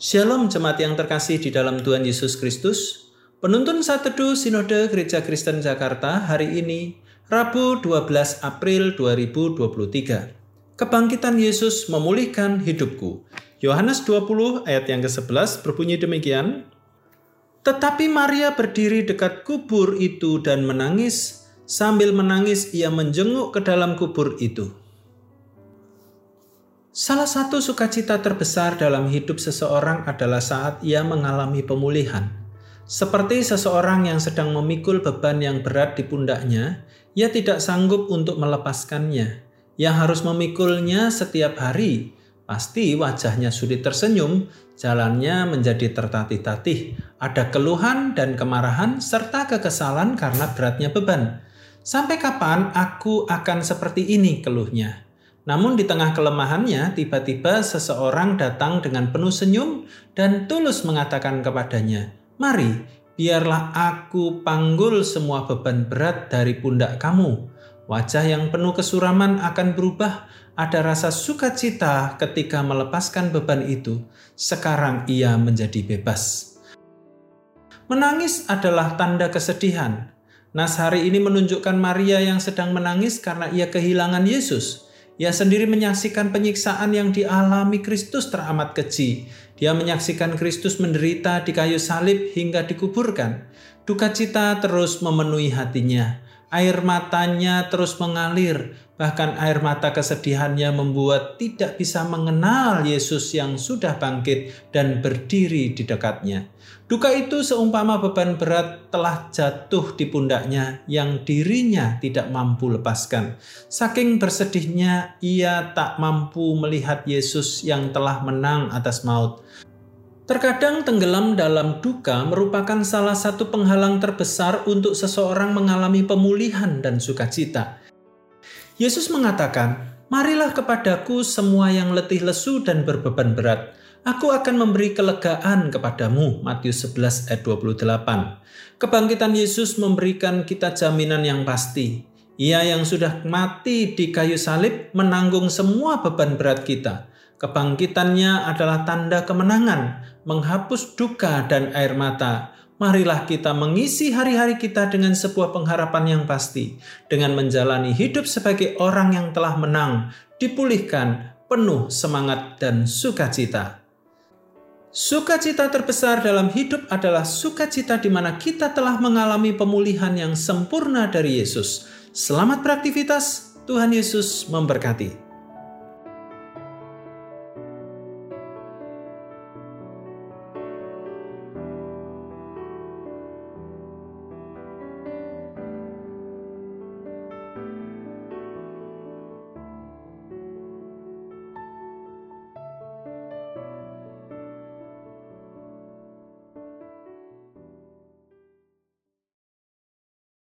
Shalom jemaat yang terkasih di dalam Tuhan Yesus Kristus. Penuntun saat teduh Sinode Gereja Kristen Jakarta hari ini, Rabu 12 April 2023. Kebangkitan Yesus memulihkan hidupku. Yohanes 20 ayat yang ke-11 berbunyi demikian. Tetapi Maria berdiri dekat kubur itu dan menangis. Sambil menangis ia menjenguk ke dalam kubur itu. Salah satu sukacita terbesar dalam hidup seseorang adalah saat ia mengalami pemulihan. Seperti seseorang yang sedang memikul beban yang berat di pundaknya, ia tidak sanggup untuk melepaskannya. Ia harus memikulnya setiap hari. Pasti wajahnya sulit tersenyum, jalannya menjadi tertatih-tatih. Ada keluhan dan kemarahan serta kekesalan karena beratnya beban. Sampai kapan aku akan seperti ini keluhnya? Namun di tengah kelemahannya, tiba-tiba seseorang datang dengan penuh senyum dan tulus mengatakan kepadanya, Mari, biarlah aku panggul semua beban berat dari pundak kamu. Wajah yang penuh kesuraman akan berubah, ada rasa sukacita ketika melepaskan beban itu. Sekarang ia menjadi bebas. Menangis adalah tanda kesedihan. Nas hari ini menunjukkan Maria yang sedang menangis karena ia kehilangan Yesus. Ia sendiri menyaksikan penyiksaan yang dialami Kristus teramat keji. Dia menyaksikan Kristus menderita di kayu salib hingga dikuburkan. Duka cita terus memenuhi hatinya. Air matanya terus mengalir, bahkan air mata kesedihannya membuat tidak bisa mengenal Yesus yang sudah bangkit dan berdiri di dekatnya. Duka itu seumpama beban berat telah jatuh di pundaknya yang dirinya tidak mampu lepaskan. Saking bersedihnya, ia tak mampu melihat Yesus yang telah menang atas maut. Terkadang tenggelam dalam duka merupakan salah satu penghalang terbesar untuk seseorang mengalami pemulihan dan sukacita. Yesus mengatakan, "Marilah kepadaku semua yang letih lesu dan berbeban berat." Aku akan memberi kelegaan kepadamu. Matius 11 ayat 28. Kebangkitan Yesus memberikan kita jaminan yang pasti. Ia yang sudah mati di kayu salib menanggung semua beban berat kita. Kebangkitannya adalah tanda kemenangan, menghapus duka dan air mata. Marilah kita mengisi hari-hari kita dengan sebuah pengharapan yang pasti, dengan menjalani hidup sebagai orang yang telah menang, dipulihkan, penuh semangat dan sukacita. Sukacita terbesar dalam hidup adalah sukacita di mana kita telah mengalami pemulihan yang sempurna dari Yesus. Selamat beraktivitas, Tuhan Yesus memberkati.